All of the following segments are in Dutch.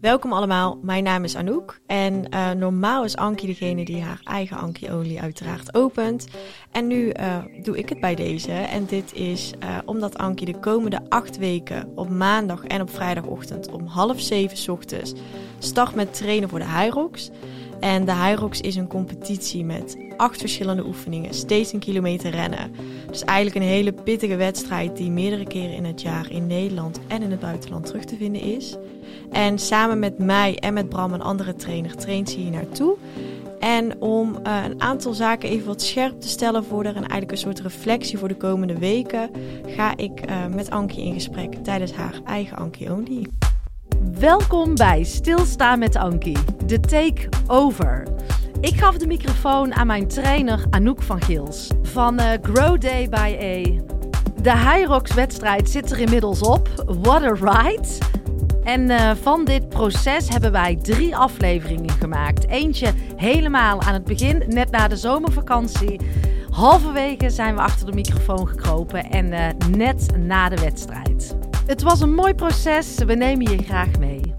Welkom allemaal, mijn naam is Anouk en uh, normaal is Ankie degene die haar eigen Ankie-olie uiteraard opent. En nu uh, doe ik het bij deze en dit is uh, omdat Ankie de komende acht weken op maandag en op vrijdagochtend om half zeven ochtends start met trainen voor de Hyrox. En de Hyrox is een competitie met acht verschillende oefeningen, steeds een kilometer rennen. Dus eigenlijk een hele pittige wedstrijd die meerdere keren in het jaar in Nederland en in het buitenland terug te vinden is. En samen met mij en met Bram, een andere trainer, traint ze hier naartoe. En om uh, een aantal zaken even wat scherp te stellen voor er en eigenlijk een soort reflectie voor de komende weken, ga ik uh, met Ankie in gesprek tijdens haar eigen Ankie Only. Welkom bij Stilstaan met Ankie, de take-over. Ik gaf de microfoon aan mijn trainer Anouk van Gils van uh, Grow Day by A. De Hyrox wedstrijd zit er inmiddels op. What a ride! En uh, van dit proces hebben wij drie afleveringen gemaakt. Eentje helemaal aan het begin, net na de zomervakantie. Halverwege zijn we achter de microfoon gekropen en uh, net na de wedstrijd. Het was een mooi proces, we nemen je graag mee.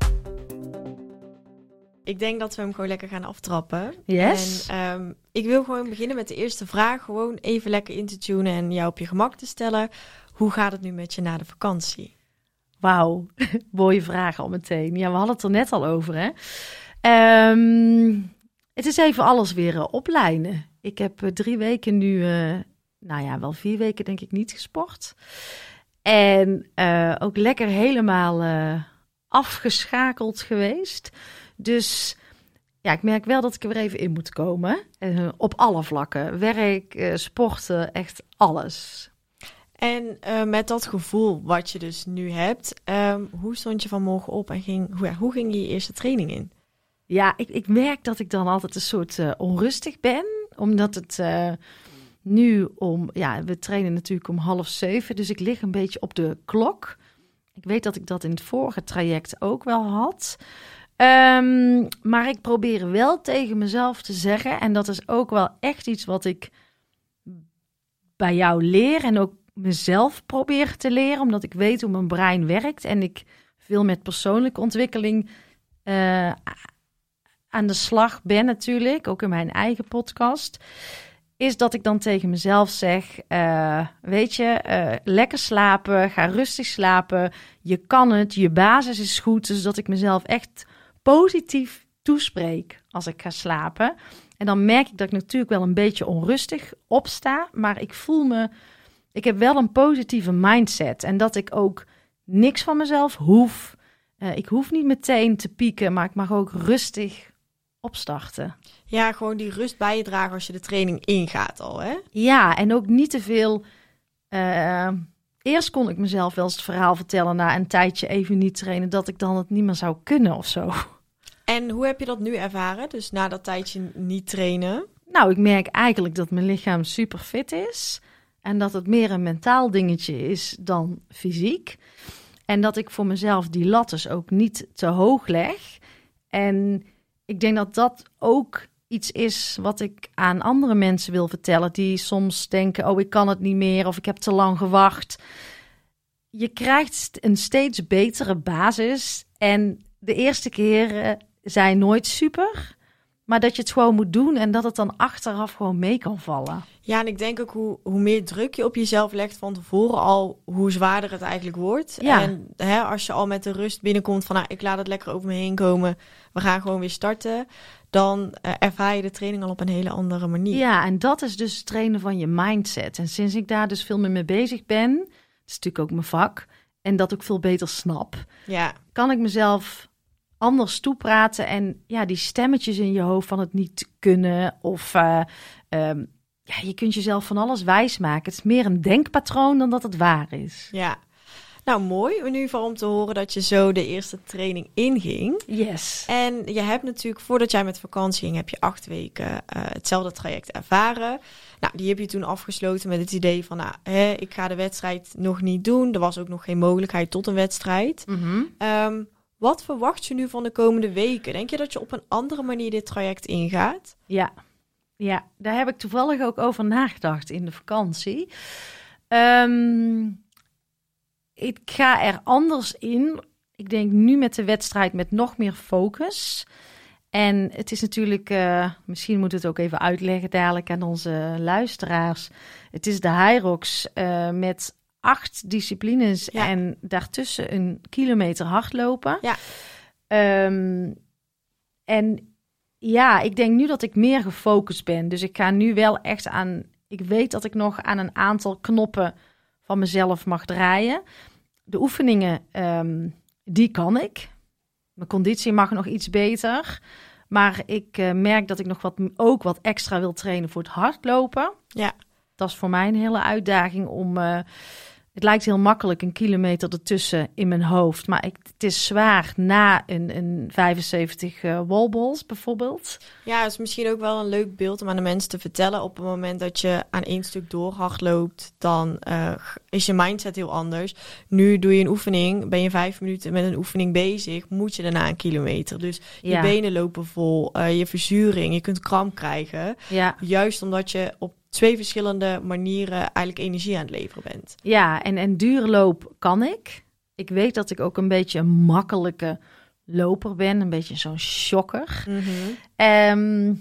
Ik denk dat we hem gewoon lekker gaan aftrappen. Yes. En um, ik wil gewoon beginnen met de eerste vraag. Gewoon even lekker in te tunen en jou op je gemak te stellen. Hoe gaat het nu met je na de vakantie? Wauw, mooie vraag al meteen. Ja, we hadden het er net al over, hè? Um, het is even alles weer uh, oplijnen. Ik heb uh, drie weken nu, uh, nou ja, wel vier weken denk ik niet gesport. En ook lekker helemaal afgeschakeld geweest. Dus ja, ik merk wel dat ik er weer even in moet komen. op alle vlakken. Werk, sporten, echt alles. En met dat gevoel wat je dus nu hebt, um, hoe stond je vanmorgen op en ging, hoe, hoe ging je, je eerste training in? Ja, ik, ik merk dat ik dan altijd een soort onrustig ben, omdat het nu om, ja, we trainen natuurlijk om half zeven, dus ik lig een beetje op de klok. Ik weet dat ik dat in het vorige traject ook wel had. Um, maar ik probeer wel tegen mezelf te zeggen, en dat is ook wel echt iets wat ik bij jou leer en ook mezelf probeer te leren, omdat ik weet hoe mijn brein werkt en ik veel met persoonlijke ontwikkeling uh, aan de slag ben natuurlijk, ook in mijn eigen podcast, is dat ik dan tegen mezelf zeg, uh, weet je, uh, lekker slapen, ga rustig slapen, je kan het, je basis is goed, dus dat ik mezelf echt positief toespreek als ik ga slapen. En dan merk ik dat ik natuurlijk wel een beetje onrustig opsta, maar ik voel me ik heb wel een positieve mindset en dat ik ook niks van mezelf hoef. Uh, ik hoef niet meteen te pieken, maar ik mag ook rustig opstarten. Ja, gewoon die rust bij je dragen als je de training ingaat al, hè? Ja, en ook niet te veel. Uh, eerst kon ik mezelf wel eens het verhaal vertellen na een tijdje even niet trainen, dat ik dan het niet meer zou kunnen of zo. En hoe heb je dat nu ervaren? Dus na dat tijdje niet trainen? Nou, ik merk eigenlijk dat mijn lichaam super fit is. En dat het meer een mentaal dingetje is dan fysiek. En dat ik voor mezelf die lattes ook niet te hoog leg. En ik denk dat dat ook iets is wat ik aan andere mensen wil vertellen. Die soms denken: oh, ik kan het niet meer of ik heb te lang gewacht. Je krijgt een steeds betere basis. En de eerste keren zijn nooit super. Maar dat je het gewoon moet doen en dat het dan achteraf gewoon mee kan vallen. Ja, en ik denk ook hoe, hoe meer druk je op jezelf legt van tevoren al, hoe zwaarder het eigenlijk wordt. Ja. En hè, als je al met de rust binnenkomt van, nou, ik laat het lekker over me heen komen, we gaan gewoon weer starten, dan uh, ervaar je de training al op een hele andere manier. Ja, en dat is dus het trainen van je mindset. En sinds ik daar dus veel meer mee bezig ben, dat is natuurlijk ook mijn vak, en dat ook veel beter snap, ja. kan ik mezelf anders toepraten. En ja, die stemmetjes in je hoofd van het niet kunnen. Of uh, um, ja, je kunt jezelf van alles wijsmaken. Het is meer een denkpatroon dan dat het waar is. Ja. Nou, mooi in ieder geval om te horen dat je zo de eerste training inging. Yes. En je hebt natuurlijk, voordat jij met vakantie ging, heb je acht weken uh, hetzelfde traject ervaren. Nou, die heb je toen afgesloten met het idee van, nou, hè, ik ga de wedstrijd nog niet doen. Er was ook nog geen mogelijkheid tot een wedstrijd. Mm -hmm. um, wat verwacht je nu van de komende weken? Denk je dat je op een andere manier dit traject ingaat? Ja, ja daar heb ik toevallig ook over nagedacht in de vakantie. Um, ik ga er anders in. ik denk nu met de wedstrijd met nog meer focus. En het is natuurlijk, uh, misschien moet het ook even uitleggen dadelijk aan onze luisteraars. Het is de Hyrox uh, met acht disciplines Ja. en daartussen een kilometer hardlopen. Ja. Ehm, en ja, ik denk nu dat ik meer gefocust ben. Dus ik ga nu wel echt aan. Ik weet dat ik nog aan een aantal knoppen van mezelf mag draaien. De oefeningen, ehm, die kan ik. Mijn conditie mag nog iets beter. Maar ik eh, merk dat ik nog wat, ook wat extra wil trainen voor het hardlopen. Ja. Dat is voor mij een hele uitdaging om. eh, het lijkt heel makkelijk, een kilometer ertussen in mijn hoofd. Maar ik, het is zwaar na een, een 75 eh wallballs bijvoorbeeld. Ja, het is misschien ook wel een leuk beeld om aan de mensen te vertellen. Op het moment dat je aan één stuk door hard loopt, dan eh, is je mindset heel anders. Nu doe je een oefening, ben je vijf minuten met een oefening bezig, moet je daarna een kilometer. Dus je Ja. benen lopen vol, eh, je verzuring, je kunt kramp krijgen. Ja, Juist omdat je op twee verschillende manieren eigenlijk energie aan het leveren bent. ja en, en duurloop kan ik. Ik weet dat ik ook een beetje een makkelijke loper ben. Een beetje zo'n shocker. Ehm,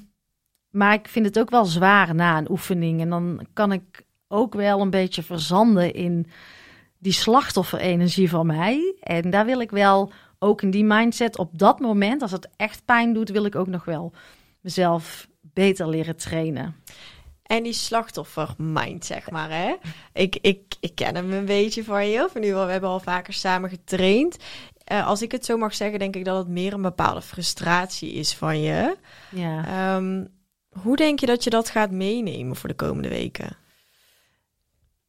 maar ik vind het ook wel zwaar na een oefening. En dan kan ik ook wel een beetje verzanden in die slachtofferenergie van mij. En daar wil ik wel ook in die mindset op dat moment, als het echt pijn doet, wil ik ook nog wel mezelf beter leren trainen. En die slachtoffermind, zeg maar, hè. Ik, ik, ik ken hem een beetje van je. Van nu, we hebben al vaker samen getraind. Eh, als ik het zo mag zeggen, denk ik dat het meer een bepaalde frustratie is van je. Ja. Ehm, hoe denk je dat je dat gaat meenemen voor de komende weken?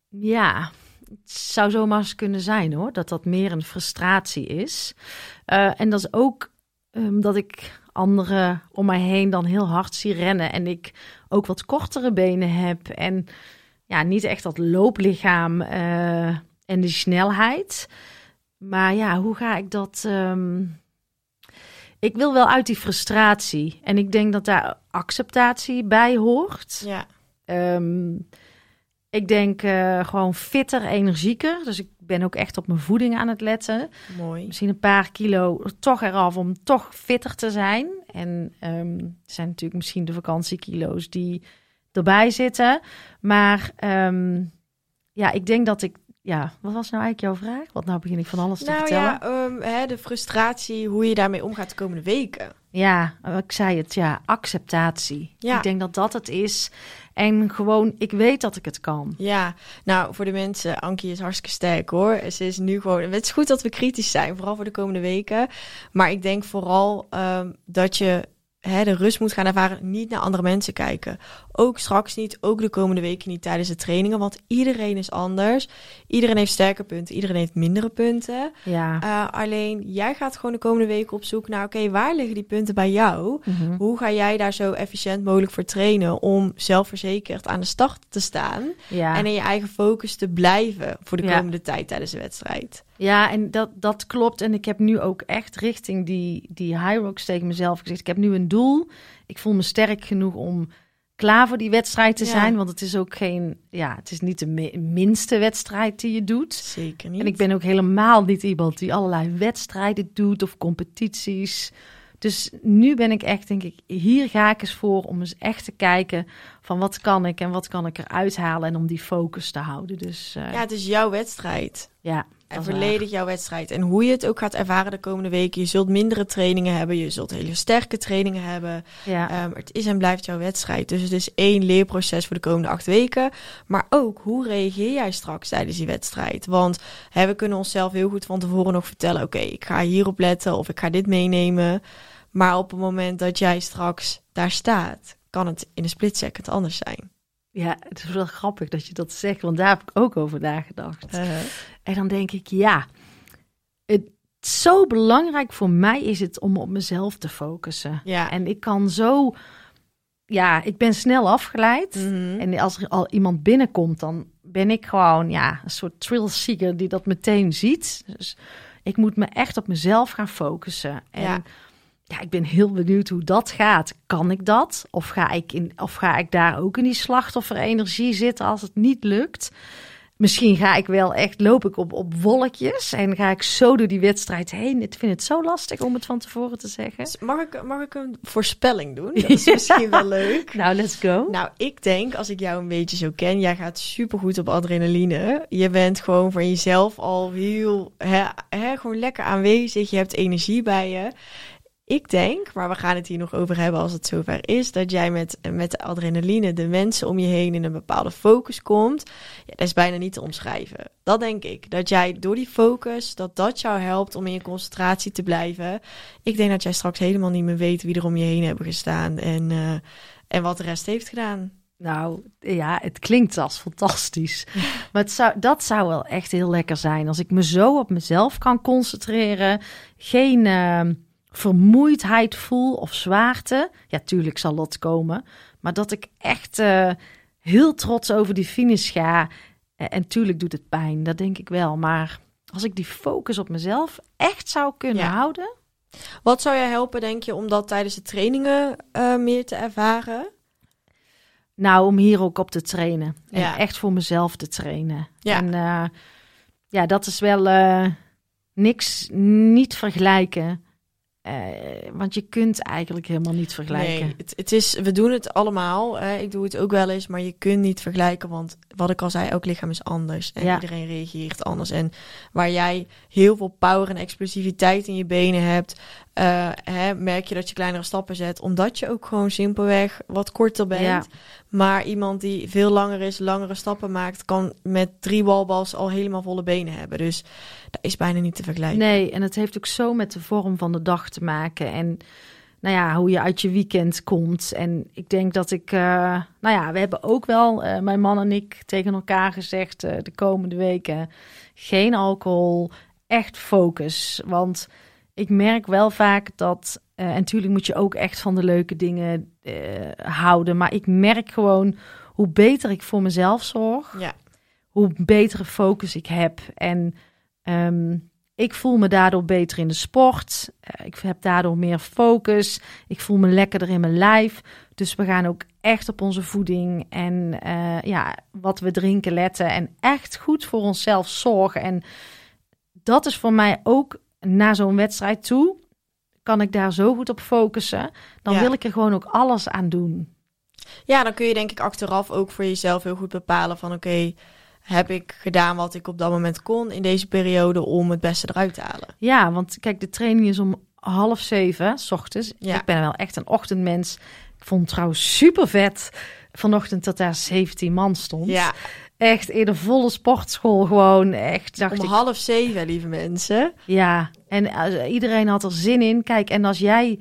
Ja, het zou zomaar eens kunnen zijn hoor, dat dat meer een frustratie is. Eh, en dat is ook ehm, dat ik anderen om mij heen dan heel hard zie rennen en ik ook wat kortere benen heb en ja, niet echt dat looplichaam eh, en die snelheid. Maar ja, hoe ga ik dat... ehm, Ik wil wel uit die frustratie en ik denk dat daar acceptatie bij hoort. Ja, Ehm, ik denk eh, gewoon fitter, energieker. Dus ik ben ook echt op mijn voeding aan het letten. mooi. Misschien een paar kilo toch eraf om toch fitter te zijn. En ehm, er zijn natuurlijk misschien de vakantiekilo's die erbij zitten. Maar ehm, ja, ik denk dat ik... Ja, wat was nou eigenlijk jouw vraag? Want nou begin ik van alles te Nou vertellen. ja, ehm, hè, de frustratie, hoe je daarmee omgaat de komende weken. Ja, ik zei het, ja, acceptatie. Ja. Ik denk dat dat het is. En gewoon, ik weet dat ik het kan. Ja, nou voor de mensen, Ankie is hartstikke sterk hoor. Ze is nu gewoon. Het is goed dat we kritisch zijn, vooral voor de komende weken. Maar ik denk vooral ehm, dat je hè, de rust moet gaan ervaren, niet naar andere mensen kijken. Ook straks niet, ook de komende weken niet tijdens de trainingen, want iedereen is anders. Iedereen heeft sterke punten, iedereen heeft mindere punten. Ja. Eh, alleen jij gaat gewoon de komende weken op zoek naar, oké, waar liggen die punten bij jou? Mhm. Hoe ga jij daar zo efficiënt mogelijk voor trainen om zelfverzekerd aan de start te staan? ja. En in je eigen focus te blijven voor de Ja. komende tijd tijdens de wedstrijd. Ja, en dat, dat klopt. En ik heb nu ook echt richting die, die high rocks tegen mezelf gezegd. Ik heb nu een doel. Ik voel me sterk genoeg om klaar voor die wedstrijd te Ja. zijn. Want het is ook geen, ja, het is niet de mi- minste wedstrijd die je doet. Zeker niet. En ik ben ook helemaal niet iemand die allerlei wedstrijden doet of competities. Dus nu ben ik echt, denk ik, hier ga ik eens voor om eens echt te kijken van wat kan ik en wat kan ik eruit halen en om die focus te houden. Dus eh, Ja, het is jouw wedstrijd. ja, En volledig jouw wedstrijd. En hoe je het ook gaat ervaren de komende weken. Je zult mindere trainingen hebben. Je zult hele sterke trainingen hebben. Ja. Ehm, het is en blijft jouw wedstrijd. Dus het is één leerproces voor de komende acht weken. Maar ook, hoe reageer jij straks tijdens die wedstrijd? Want hè, we kunnen onszelf heel goed van tevoren nog vertellen... oké, ik ga hierop letten of ik ga dit meenemen. Maar op het moment dat jij straks daar staat... kan het in een split second anders zijn. Ja, het is wel grappig dat je dat zegt, want daar heb ik ook over nagedacht. En dan denk ik, ja, het zo belangrijk voor mij is het om op mezelf te focussen. Ja. En ik kan zo, ja, ik ben snel afgeleid. Mhm. En als er al iemand binnenkomt, dan ben ik gewoon, ja, een soort thrill seeker die dat meteen ziet. Dus ik moet me echt op mezelf gaan focussen. En Ja. ja, ik ben heel benieuwd hoe dat gaat. Kan ik dat? Of ga ik, in, of ga ik daar ook in die slachtofferenergie zitten als het niet lukt? Misschien ga ik wel echt, loop ik op, op wolkjes en ga ik zo door die wedstrijd heen. Ik vind het zo lastig om het van tevoren te zeggen. Dus mag ik, mag ik een voorspelling doen? Dat is misschien wel leuk. Nou, let's go. Nou, ik denk, als ik jou een beetje zo ken, jij gaat supergoed op adrenaline. Je bent gewoon voor jezelf al heel, hè, hè, gewoon lekker aanwezig. Je hebt energie bij je ik denk, maar we gaan het hier nog over hebben als het zover is, dat jij met, met de adrenaline de mensen om je heen in een bepaalde focus komt. Ja, dat is bijna niet te omschrijven. Dat denk ik. Dat jij door die focus, dat dat jou helpt om in je concentratie te blijven. Ik denk dat jij straks helemaal niet meer weet wie er om je heen hebben gestaan en, uh, en wat de rest heeft gedaan. Nou ja, het klinkt als fantastisch. Maar het zou, dat zou wel echt heel lekker zijn. Als ik me zo op mezelf kan concentreren. Geen. Uh vermoeidheid voel of zwaarte. Ja, tuurlijk zal dat komen. Maar dat ik echt uh, heel trots over die finish ga. En, en tuurlijk doet het pijn, dat denk ik wel. Maar als ik die focus op mezelf echt zou kunnen houden. Wat zou je helpen, denk je, om dat tijdens de trainingen uh, meer te ervaren? Nou, om hier ook op te trainen. En ja. echt voor mezelf te trainen. Ja. En uh, ja, dat is wel niks, niet vergelijken uh, want je kunt eigenlijk helemaal niet vergelijken. Nee, het, het is, we doen het allemaal. ik doe het ook wel eens, maar je kunt niet vergelijken. Want wat ik al zei, elk lichaam is anders. En ja. iedereen reageert anders. En waar jij heel veel power en explosiviteit in je benen hebt, uh, hè, merk je dat je kleinere stappen zet. Omdat je ook gewoon simpelweg wat korter bent. Ja. Maar iemand die veel langer is, langere stappen maakt, kan met drie walbals al helemaal volle benen hebben. Dus dat is bijna niet te vergelijken. Nee, en het heeft ook zo met de vorm van de dag te maken. En nou ja, hoe je uit je weekend komt. En ik denk dat ik, uh, nou ja, we hebben ook wel, uh, mijn man en ik, tegen elkaar gezegd uh, de komende weken: geen alcohol, echt focus. Want ik merk wel vaak dat, en natuurlijk moet je ook echt van de leuke dingen houden, maar ik merk gewoon hoe beter ik voor mezelf zorg, ja. hoe betere focus ik heb. En um, ik voel me daardoor beter in de sport. Uh, ik heb daardoor meer focus. Ik voel me lekkerder in mijn lijf. Dus we gaan ook echt op onze voeding en uh, ja, wat we drinken letten. En echt goed voor onszelf zorgen. En dat is voor mij ook na zo'n wedstrijd toe. Kan ik daar zo goed op focussen? Dan wil ik er gewoon ook alles aan doen. Ja, dan kun je denk ik achteraf ook voor jezelf heel goed bepalen van oké. Okay, heb ik gedaan wat ik op dat moment kon in deze periode om het beste eruit te halen. Ja, want kijk, de training is om half zeven, s ochtends. Ja. Ik ben wel echt een ochtendmens. Ik vond het trouwens super vet vanochtend dat daar 17 man stond. Ja. Echt in de volle sportschool gewoon. Echt, dacht om half zeven, lieve mensen. Ja, en uh, iedereen had er zin in. Kijk, en als jij...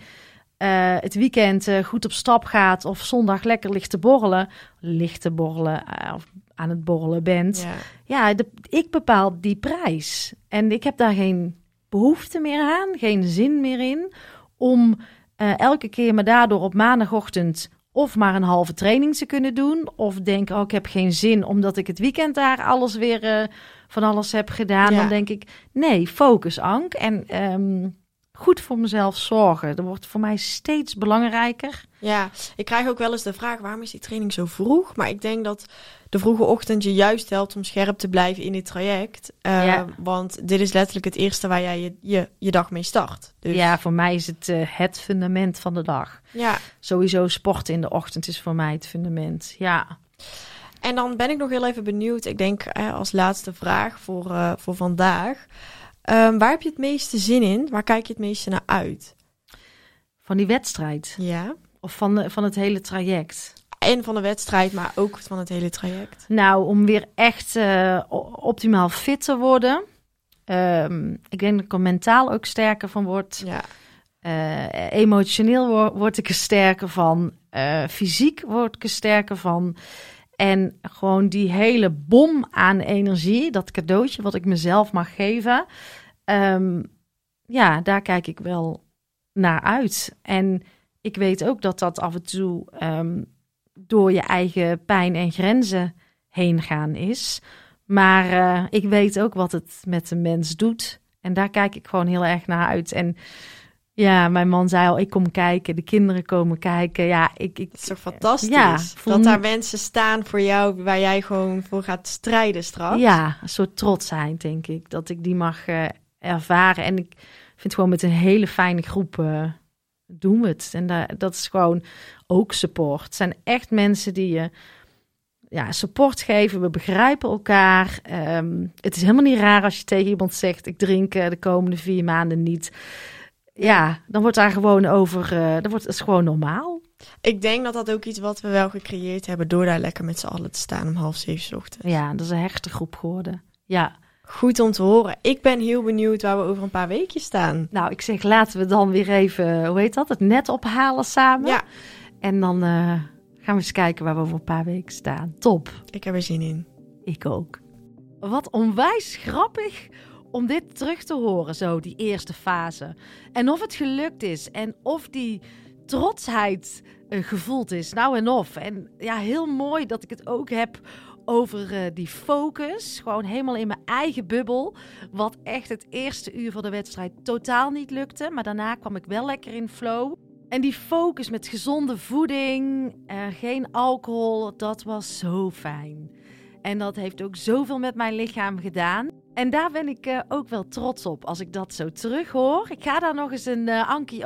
Uh, het weekend uh, goed op stap gaat of zondag lekker ligt te borrelen, ligt te borrelen, of aan het borrelen bent. Ja, ja de, ik bepaal die prijs. En ik heb daar geen behoefte meer aan, geen zin meer in om elke keer me daardoor op maandagochtend of maar een halve training te kunnen doen. Of denk, oh, ik heb geen zin omdat ik het weekend daar alles weer uh, van alles heb gedaan. Dan denk ik, nee, focus, Ank. En um, goed voor mezelf zorgen. Dat wordt voor mij steeds belangrijker. Ja, ik krijg ook wel eens de vraag: waarom is die training zo vroeg? Maar ik denk dat de vroege ochtend je juist helpt om scherp te blijven in dit traject. Uh, ja. Want dit is letterlijk het eerste waar jij je, je, je dag mee start. Dus... Ja, voor mij is het uh, het fundament van de dag. Ja. Sowieso sporten in de ochtend is voor mij het fundament. Ja. En dan ben ik nog heel even benieuwd. Ik denk uh, als laatste vraag voor, voor vandaag. Um, waar heb je het meeste zin in? Waar kijk je het meeste naar uit? Van die wedstrijd? Ja. Of van, van het hele traject? En van de wedstrijd, maar ook van het hele traject. Nou, om weer echt uh, optimaal fit te worden. Um, ik denk dat ik er mentaal ook sterker van word. Ja. Uh, emotioneel word, word, ik er sterker van. Uh, fysiek word ik er sterker van. En gewoon die hele bom aan energie, dat cadeautje wat ik mezelf mag geven. Um, ja, daar kijk ik wel naar uit. En ik weet ook dat dat af en toe um, door je eigen pijn en grenzen heen gaan is. Maar uh, ik weet ook wat het met een mens doet. En daar kijk ik gewoon heel erg naar uit. En Ja, mijn man zei al, ik kom kijken, de kinderen komen kijken. Ja, ik, ik, Dat is toch fantastisch? Ja, dat daar mensen staan voor jou waar jij gewoon voor gaat strijden straks. ja, een soort trotsheid, denk ik. Dat ik die mag eh, ervaren. En ik vind gewoon met een hele fijne groep eh, doen we het. En da- dat is gewoon ook support. Het zijn echt mensen die je ja, support geven. We begrijpen elkaar. Ehm, het is helemaal niet raar als je tegen iemand zegt: Ik drink eh, de komende vier maanden niet. Ja, dan wordt daar gewoon over. eh dan wordt het is gewoon normaal. Ik denk dat dat ook iets wat we wel gecreëerd hebben door daar lekker met z'n allen te staan om half zeven 's ochtends. Ja, dat is een hechte groep geworden. Ja. Goed om te horen. Ik ben heel benieuwd waar we over een paar weken staan. Nou, ik zeg, laten we dan weer even, hoe heet dat, het net ophalen samen. Ja, En dan eh, gaan we eens kijken waar we over een paar weken staan. Top. ik heb er zin in. Ik ook. Wat onwijs grappig om dit terug te horen, zo, die eerste fase. En of het gelukt is en of die trotsheid eh, gevoeld is. Nou en of. En ja, heel mooi dat ik het ook heb over eh, die focus. Gewoon helemaal in mijn eigen bubbel. Wat echt het eerste uur van de wedstrijd totaal niet lukte. Maar daarna kwam ik wel lekker in flow. En die focus met gezonde voeding, geen alcohol, dat was zo fijn. En dat heeft ook zoveel met mijn lichaam gedaan. En daar ben ik eh, ook wel trots op als ik dat zo terughoor. Ik ga daar nog eens een eh Anki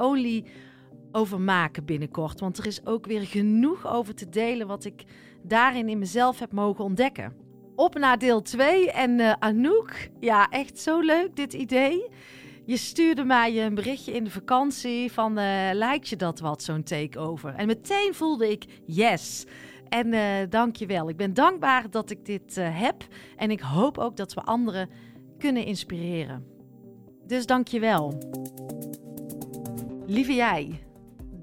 over maken binnenkort. Want er is ook weer genoeg over te delen wat ik daarin in mezelf heb mogen ontdekken. Op naar deel 2. En eh, Anouk, ja, echt zo leuk dit idee. Je stuurde mij een berichtje in de vakantie van eh, lijkt je dat wat, zo'n takeover? En meteen voelde ik yes. En eh dank je wel. Ik ben dankbaar dat ik dit heb. En ik hoop ook dat we anderen kunnen inspireren. Dus dank je wel. Lieve jij,